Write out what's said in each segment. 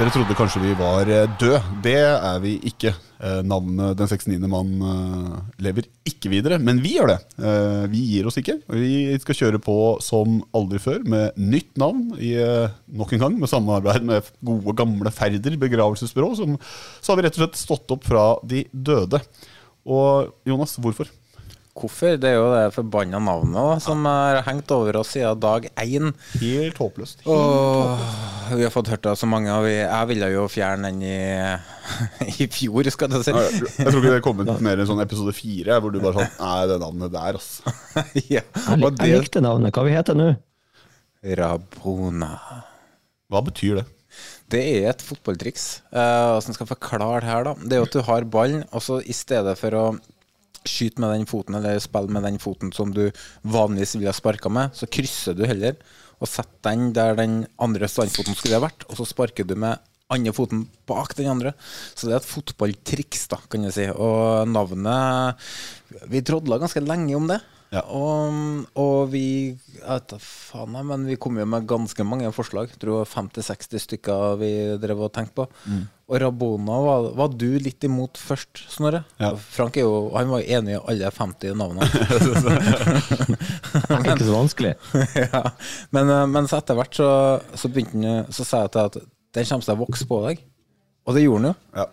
Dere trodde kanskje vi var døde. død. Det er vi ikke. Eh, Navnet Den 69. mann eh, lever ikke videre, men vi gjør det. Eh, Vi gir oss ikke. Vi skal kjøre på som aldri før med nytt navn. I, eh, nok en gang med samarbeid med gode, gamle Færder begravelsesbyrå. Som, så har vi rett og slett stått opp fra de døde. Og Jonas, hvorfor? Hvorfor? Det er jo det forbanna navnet da, som har hengt over oss siden dag én. Helt håpløst. Og vi har fått hørt det av så mange, og vi, jeg ville jo fjerne den i, i fjor, skal jeg si. Jeg jeg tror ikke det er kommet mer enn sånn episode fire, hvor du bare sånn Nei, det navnet der, altså. ja. Jeg, jeg likte navnet. Hva vi heter nå? Rabona. Hva betyr det? Det er et fotballtriks. Uh, skal jeg forklare det her, da? Det er jo at du har ballen, og så i stedet for å skyte med den foten, eller spille med den foten som du vanligvis ville ha sparka med, så krysser du heller og setter den der den andre standfoten skulle ha vært, og så sparker du med andre foten bak den andre. Så det er et fotballtriks, da, kan jeg si. Og navnet Vi trådla ganske lenge om det. Ja. Og, og vi jeg vet faen, jeg, men vi kom jo med ganske mange forslag. Jeg tror 50-60 stykker vi drev og tenkte på. Mm. Og Rabona var, var du litt imot først, Snorre? Ja. Frank er jo, han var jo enig i alle 50 navnene. det er Ikke så vanskelig. ja. Men eh, mens etter hvert så, så begynte han Så sa jeg til at den kommer til å vokse på deg. Og det gjorde den jo. Ja,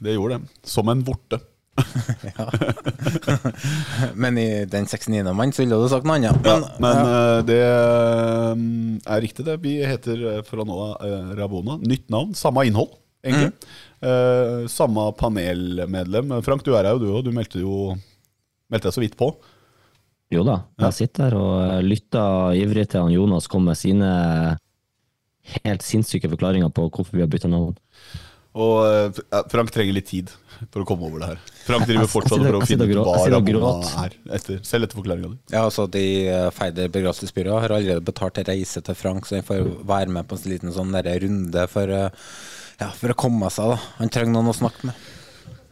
det gjorde det. Som en vorte. Men i den 69. mann så ville du sagt noe annet. Ja, Men, men ja. eh, det mm, er riktig, det. Vi heter eh, fra nå av eh, Rabona. Nytt navn, samme innhold, egentlig. Eh, samme panelmedlem. Frank, du er her jo, du òg. Du meldte jo meldte deg så vidt på. Jo da, jeg sitter her og lytter ivrig til han Jonas komme med sine helt sinnssyke forklaringer på hvorfor vi har bytta navn. Og eh, Frank trenger litt tid for å komme over det her. Frank driver fortsatt og prøver å finne ut hva gråter. er, etter, selv etter forklaringa di. Ja, altså de feide Feider begravelsesbyrå har allerede betalt en reise til Frank, så han får være med på en liten sånn runde for, eh, ja, for å komme seg. da Han trenger noen å snakke med.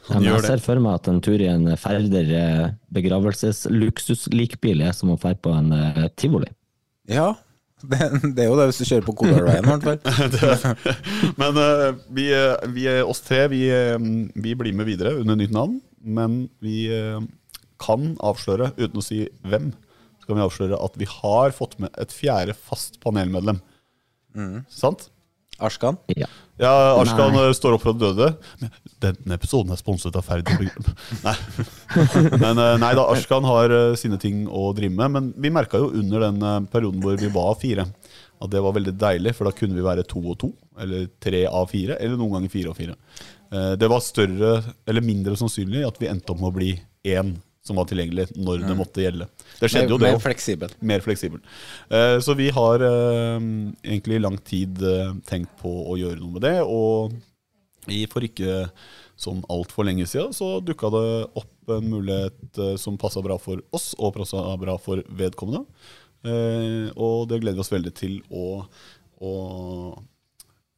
Ja, men jeg ser for meg at en tur i en Færder eh, begravelsesluksuslikbil er som å dra på en eh, tivoli. Ja, det, det er jo det hvis du kjører på Color Ryan, i hvert fall. Men uh, vi, eh, vi, eh, oss tre, vi, vi blir med videre under nytt navn. Men vi kan avsløre, uten å si hvem, så kan vi avsløre at vi har fått med et fjerde fast panelmedlem. Sant? Arskan? Ja. Ja, Arskan Nei. står opp fra de døde. Men Denne episoden er sponset av Ferd. Nei. Men eh, nei da, Arskan har eh, sine ting å drive med. Men vi merka jo under den eh, perioden hvor vi var fire, at det var veldig deilig. For da kunne vi være to og to, eller tre av fire, eller noen ganger fire og fire. Det var større, eller mindre sannsynlig at vi endte opp med å bli én som var tilgjengelig når det måtte gjelde. Det skjedde jo, det Mer fleksibel. mer fleksibel. Så vi har egentlig i lang tid tenkt på å gjøre noe med det. Og i for ikke sånn altfor lenge siden så dukka det opp en mulighet eh, som passa bra for oss, og passa bra for vedkommende. Eh, Og det gleder vi oss veldig til å, å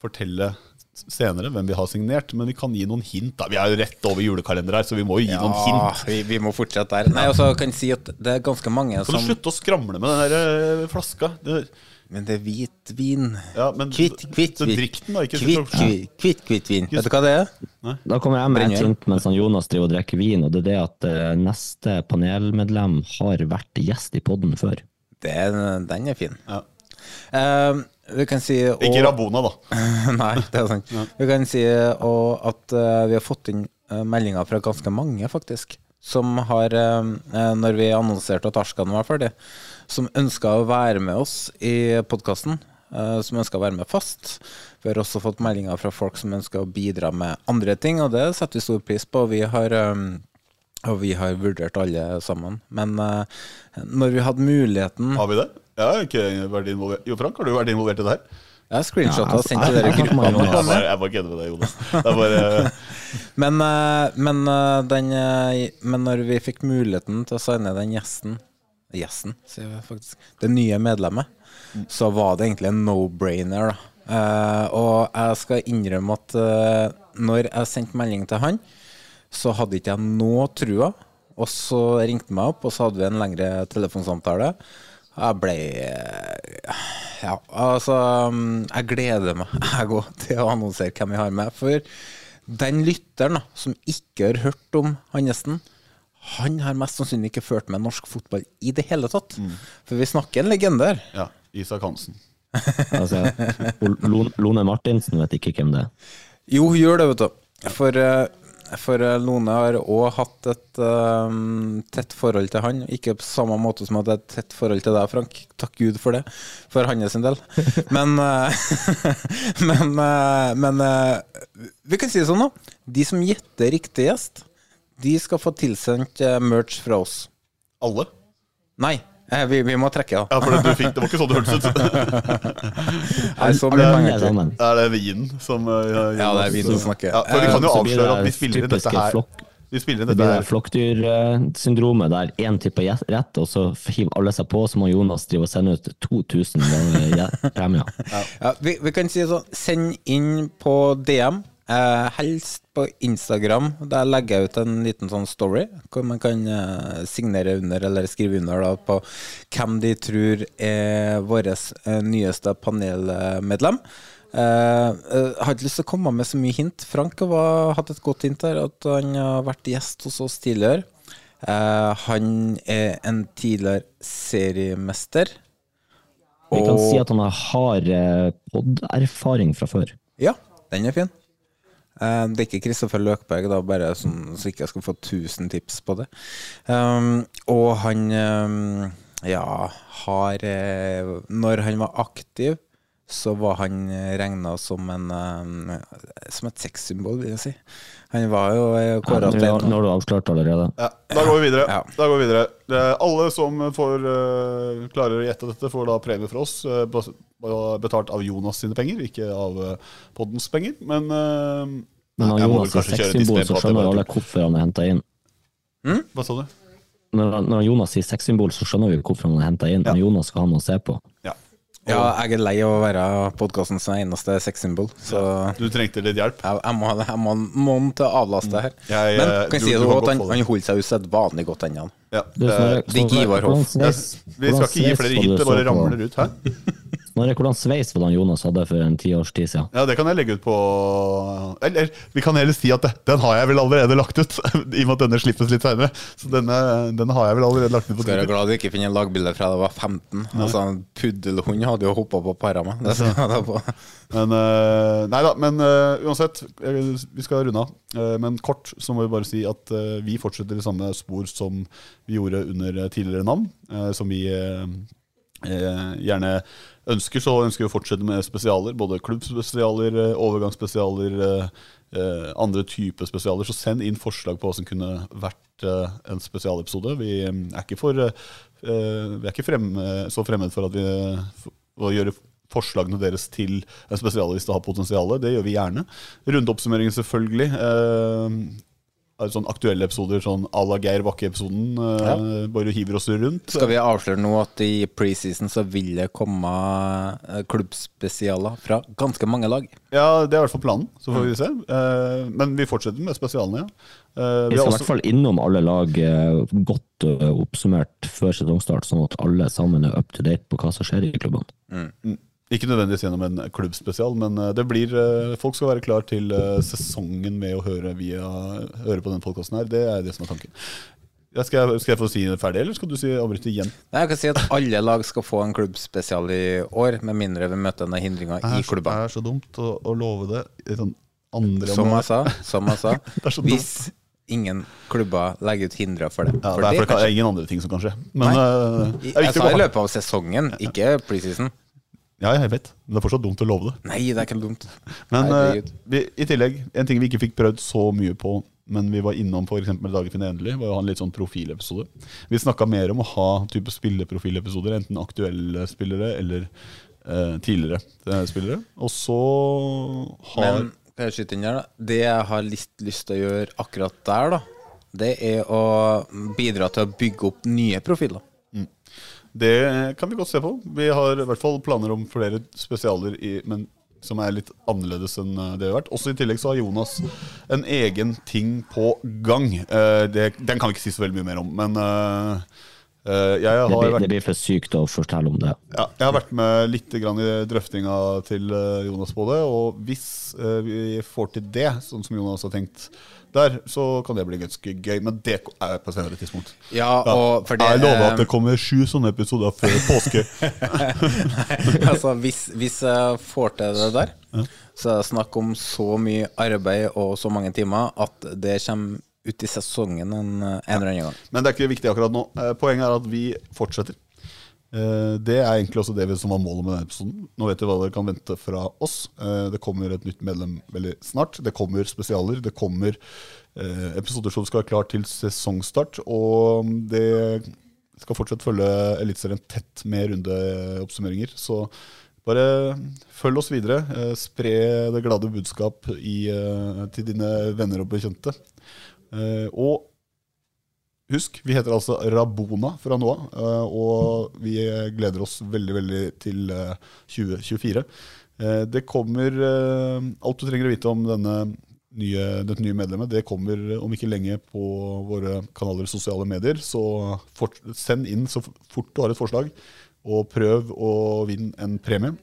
fortelle senere hvem vi har signert, men vi kan gi noen hint. da Vi er jo rett over julekalender her, så vi må jo gi noen hint. vi, vi må fortsette der. Nei, altså, kan jeg si at det er ganske mange Kan som du slutte å skramle med den der eh, flaska? Det, Men det er hvitvin. ja, men Kvitt, kvitt, kvitt. drikk den, da. Ikke Kvitt, kvitt, kvitt, kvitvin. Vet du hva det er? Da kommer jeg med et Brennevin. hint mens han Jonas driver og drikker vin, og det er det at eh, neste panelmedlem har vært gjest i podden før. det er den er fin. Ja. Eh, vi kan si og- Ikke Rabona, da. Nei, det er sant. Vi kan si og at uh, vi har fått inn eh, meldinger fra ganske mange, faktisk. Som har, eh, eh, når vi annonserte at Arskan var ferdig, som ønska å være med oss i podkasten. som ønska å være med fast. Vi har også fått meldinger fra folk som ønsker å bidra med andre ting, og det setter vi stor pris på. Vi har eh, og vi har vurdert alle sammen. Men eh, når vi hadde muligheten Har vi det? Jeg har ikke vært involvert. Jo, Frank, har du vært involvert i det her? Jeg har screenshotta og sendt til dere gruppa. jeg- bare, kødder med deg, Jonas. Det bare Men, eh, men, eh, den, eh, men når vi fikk muligheten til å signe den gjesten Gjesten, sier jeg faktisk. Det nye medlemmet. Så var det egentlig en no-brainer, da. Uh, og jeg skal innrømme at uh, når jeg sendte melding til han, så hadde ikke jeg noe trua. Og så ringte han meg opp, og så hadde vi en lengre telefonsamtale. Jeg ble eh, Ja, altså mm, Jeg gleder meg, jeg òg, til å annonsere hvem vi har med. For den lytteren da, som ikke har hørt om Hannesen, han har mest sannsynlig ikke ført med norsk fotball i det hele tatt. For vi snakker en legende her. Ja. Isak Hansen. Altså, Lone Lone Martinsen vet ikke hvem det er. Jo, hun gjør det, vet du. For, eh, for eh, Lone har òg hatt et um, tett forhold til han. Ikke på samme måte som at det er et tett forhold til deg, Frank. Takk Gud for det, for hans del. Men, eh, men, men vi kan si det sånn, da. De som gjetter riktig gjest, de skal få tilsendt merch fra oss. Alle? Nei, vi, vi må trekke, da. Ja, for det, du fikk, det var ikke sånn det hørtes ut. Nei, så mye penger til. Er det vinen som uh, Ja, det er vinen som snakker. Ja, for vi kan jo avsløre at vi spiller inn dette her Vi spiller inn Det dette blir her det flokkdyrsyndromet der én tipper rett, og så hiver alle seg på, så må Jonas drive og sende ut 2000 premier. Ja. Ja, vi, vi kan si sånn, send inn på DM, eh, helst på Instagram. Der legger jeg ut en liten sånn story, hvor man kan eh, signere under, eller skrive under da, på hvem de tror er vårt eh, nyeste panelmedlem. Eh, eh, jeg har ikke lyst til å komme med så mye hint. Frank har hatt et godt hint her, at han har vært gjest hos oss tidligere. Eh, han er en tidligere seriemester. Vi kan si at han har eh, pod-erfaring fra før. Ja, den er fin. Eh, det er ikke Kristoffer Løkberg, da, bare sånn, så ikke jeg skal få 1000 tips på det. Um, og han um, ja, har eh, Når han var aktiv, så var han regna som en um, Som et sexsymbol, vil jeg si. Han var jo kåra til nå har du avslørt allerede. Ja, da går vi videre. Ja. Da går vi videre. Alle som får uh, klarer å gjette dette, får da premie fra oss. eh, bas- betalt av Jonas sine penger, ikke av uh, poddens penger. Men, uh, Men når jeg Jonas sexsymbol, så det skjønner er alle hvorfor han er henta inn. Mm? Hva sa du? Når, når Jonas sier sexsymbol, så skjønner vi hvorfor han er henta inn. Men Jonas skal ha noe å se på. Ja. Ja, jeg er lei av å være podkastens eneste sexsymbol, så Du trengte litt hjelp. jeg, jeg må, jeg må, noen til å avlaste her. Jeg, Men eh, kan jeg si det at han, det. han holdt seg usedvanlig godt ennå. Ja. Det, det, det, det det, det, det, Hoff. vi skal ikke gi flere var hint, du det bare ramler ut her. Snorre, hvordan sveis var det Jonas hadde for en ti års tid siden? Ja, det kan jeg legge ut på Eller vi kan heller si at det, den har jeg vel allerede lagt ut, i og med at denne slippes litt seinere. Så denne, denne har jeg vel allerede lagt ut på Skal være glad du ikke finner lagbilde fra da jeg var 15. Altså, en puddelhund hadde jo hoppa på para meg. Det skal jeg ta på. Men uh, Nei da, men eh, uansett. eh, vi skal runde av. Eh, men kort så må vi bare si at eh, vi fortsetter i samme spor som vi gjorde under eh, tidligere navn. eh, som vi eh, eh, gjerne ønsker. Så ønsker vi å fortsette med spesialer. Både klubbspesialer, eh, overgangsspesialer, eh, eh, andre typer spesialer. Så send inn forslag på hva som kunne vært eh, en spesialepisode. Vi eh, er ikke, for, eh, eh, vi er ikke frem, eh, så fremmed for at vi å gjøre forslagene deres til en spesial hvis det har potensial. Det gjør vi gjerne. Rundeoppsummeringen, selvfølgelig. Eh, sånn aktuelle episoder, sånn à la Geir Bakke-episoden. Ja. Bare hiver oss rundt. Skal vi avsløre nå at i preseason så vil det komme eh, klubbspesialer fra ganske mange lag? Ja, det er i hvert fall planen. Så får vi se. Eh, men vi fortsetter med spesialene, ja. Eh, Vi skal i hvert fall innom alle lag eh, godt eh, oppsummert før sesongstart, sånn at alle sammen er up to date på hva som skjer i klubbene. Mm. Ikke nødvendigvis gjennom en klubbspesial, men eh, det blir eh, folk skal være klar til eh, sesongen med å høre, via, høre på den podkasten her. Det er det som er tanken. Skal, jeg, skal jeg få si det ferdig, eller skal du si avbryte igjen? Nei, Jeg kan si at alle lag skal få en klubbspesial i år, med mindre vi møter denne hindringer i klubba. Det er så dumt å, å love det sånn andre Som jeg sa, som jeg sa Det er så dumt. hvis ingen klubber legger ut hindre for det. Ja, For det er, for det, det er ingen andre ting som kan skje. Men Nei. uh, Jeg sa i løpet av sesongen, ikke preseason. Ja, jeg vet. Men det er fortsatt dumt å love det. Nei, det er ikke dumt. Men Nei, Herregud. vi, i tillegg, en ting vi ikke fikk prøvd så mye på, men vi var innom f.eks. Dagfinn endelig, var å ha en litt sånn profilepisode. Vi snakka mer om å ha type spilleprofilepisoder, enten aktuelle spillere eller eh, tidligere eh, spillere. Og så har Men kan jeg skyte inn her, da? Det jeg har litt lyst til å gjøre akkurat der, da, det er å bidra til å bygge opp nye profiler. Det kan vi godt se på. Vi har i hvert fall planer om flere spesialer, i, men som er litt annerledes enn eh, det har vært. Også I tillegg så har Jonas en egen ting på gang. Eh, det, den kan vi ikke si så veldig mye mer om, men eh, Det blir, vært det blir for sykt å fortelle om det. ja, jeg har vært med litt grann i drøftinga til eh, Jonas på det. Og hvis eh, vi får til det, sånn som Jonas har tenkt der, så kan det bli ganske gøy. Men det er på et senere tidspunkt. Ja, og for det jeg lover eh, at det kommer sju sånne episoder før påske. altså, hvis, hvis jeg får til det der, så er det snakk om så mye arbeid og så mange timer at det kommer ut i sesongen en, en eller annen gang. Men det er ikke viktig akkurat nå. Eh, Poenget er at vi fortsetter. Eh, Det er egentlig også det som var målet med denne episoden. Nå vet du hva dere kan vente fra oss. Eh, Det kommer et nytt medlem veldig snart. Det kommer spesialer. Det kommer episoder som skal være klar til sesongstart. Og det skal fortsatt følge Eliteserien tett med rundeoppsummeringer. Så bare følg oss videre. Spre det glade budskap i, til dine venner og bekjente. Eh, Og Husk, vi heter altså Rabona fra nå av, eh, og vi gleder oss veldig veldig til eh, 2024. Eh, Det kommer Alt du trenger å vite om denne nye, dette nye medlemmet, det kommer om ikke lenge på våre kanaler sosiale medier. Så fort, send inn så fort du har et forslag, og prøv å vinne en premie.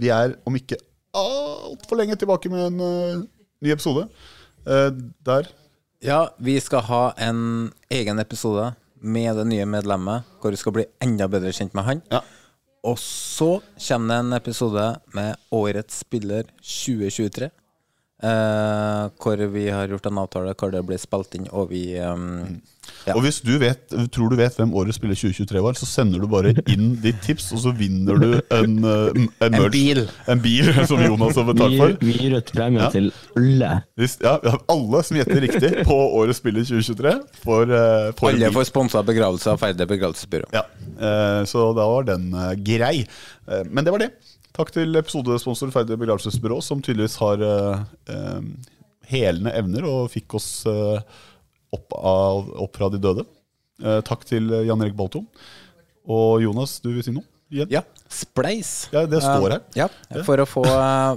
Vi er om ikke altfor lenge tilbake med en ny episode. Der Ja, vi skal ha en egen episode med det nye medlemmet, hvor vi skal bli enda bedre kjent med han. Og så kommer det en episode med Årets spiller 2023. eh, hvor vi har gjort en avtale hvor det blir spilt inn, og vi um, ja. Og hvis du vet, tror du vet hvem årets spiller 2023 var, så sender du bare inn ditt tips, og så vinner du en, en, en, En merch. bil. En bil som Jonas har betalt for. vi gir ut premie Ja. til alle. Hvis, ja, alle som gjetter riktig på årets spiller 2023, får, uh, får Alle får sponsa begravelse av Ferde begravelsesbyrå. Ja, Uh, så da var den uh, grei. Eh, men det var det. Takk til episodesponsor Ferde begravelsesbyrå, som tydeligvis har eh, eh, helende evner og fikk oss eh, opp, av, opp fra de døde. Eh, takk til Jan Erik Balto. Og Jonas, du vil si noe? Igjen? Ja, Spleis. Ja, det står her. Eh, ja, for å få,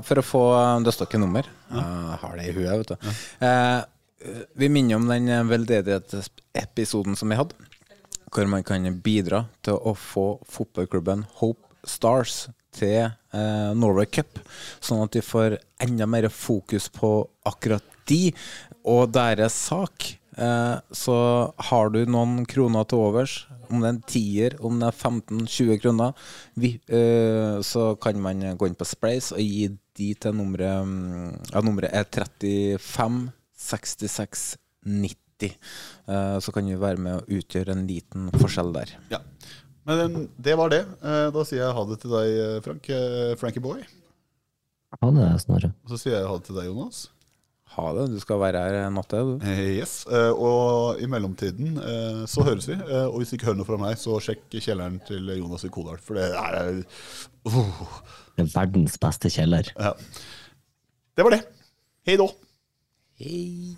for å få Det står ikke nummer. Jeg har det i huet, vet du. Eh, vi minner om den veldedighetsepisoden som vi hadde, hvor man kan bidra til å få fotballklubben Hope Stars til eh, Norway Cup, sånn at de får enda mer fokus på akkurat de og deres sak. Eh, så har du noen kroner til overs, om det er en tier, om det er 15-20 kroner, vi, eh, så kan man gå inn på Sprays og gi de til nummeret mm, Ja, nummeret er 35 66 90. Eh, så kan vi være med å utgjøre en liten forskjell der. Ja. Men det var det. Eh, Da sier jeg ha det til deg, eh, Frank. eh, Frankie Boy. Ha det, Snorre. Og så sier jeg ha det til deg, Jonas. Ha det, du skal være her natta, du. Eh, Yes, eh, og i mellomtiden eh, så høres vi. eh, Og hvis du ikke hører noe fra meg, så sjekk kjelleren til Jonas i Kodal. For det er oh. Det er verdens beste kjeller. ja. Det var det. Hei då. Hei.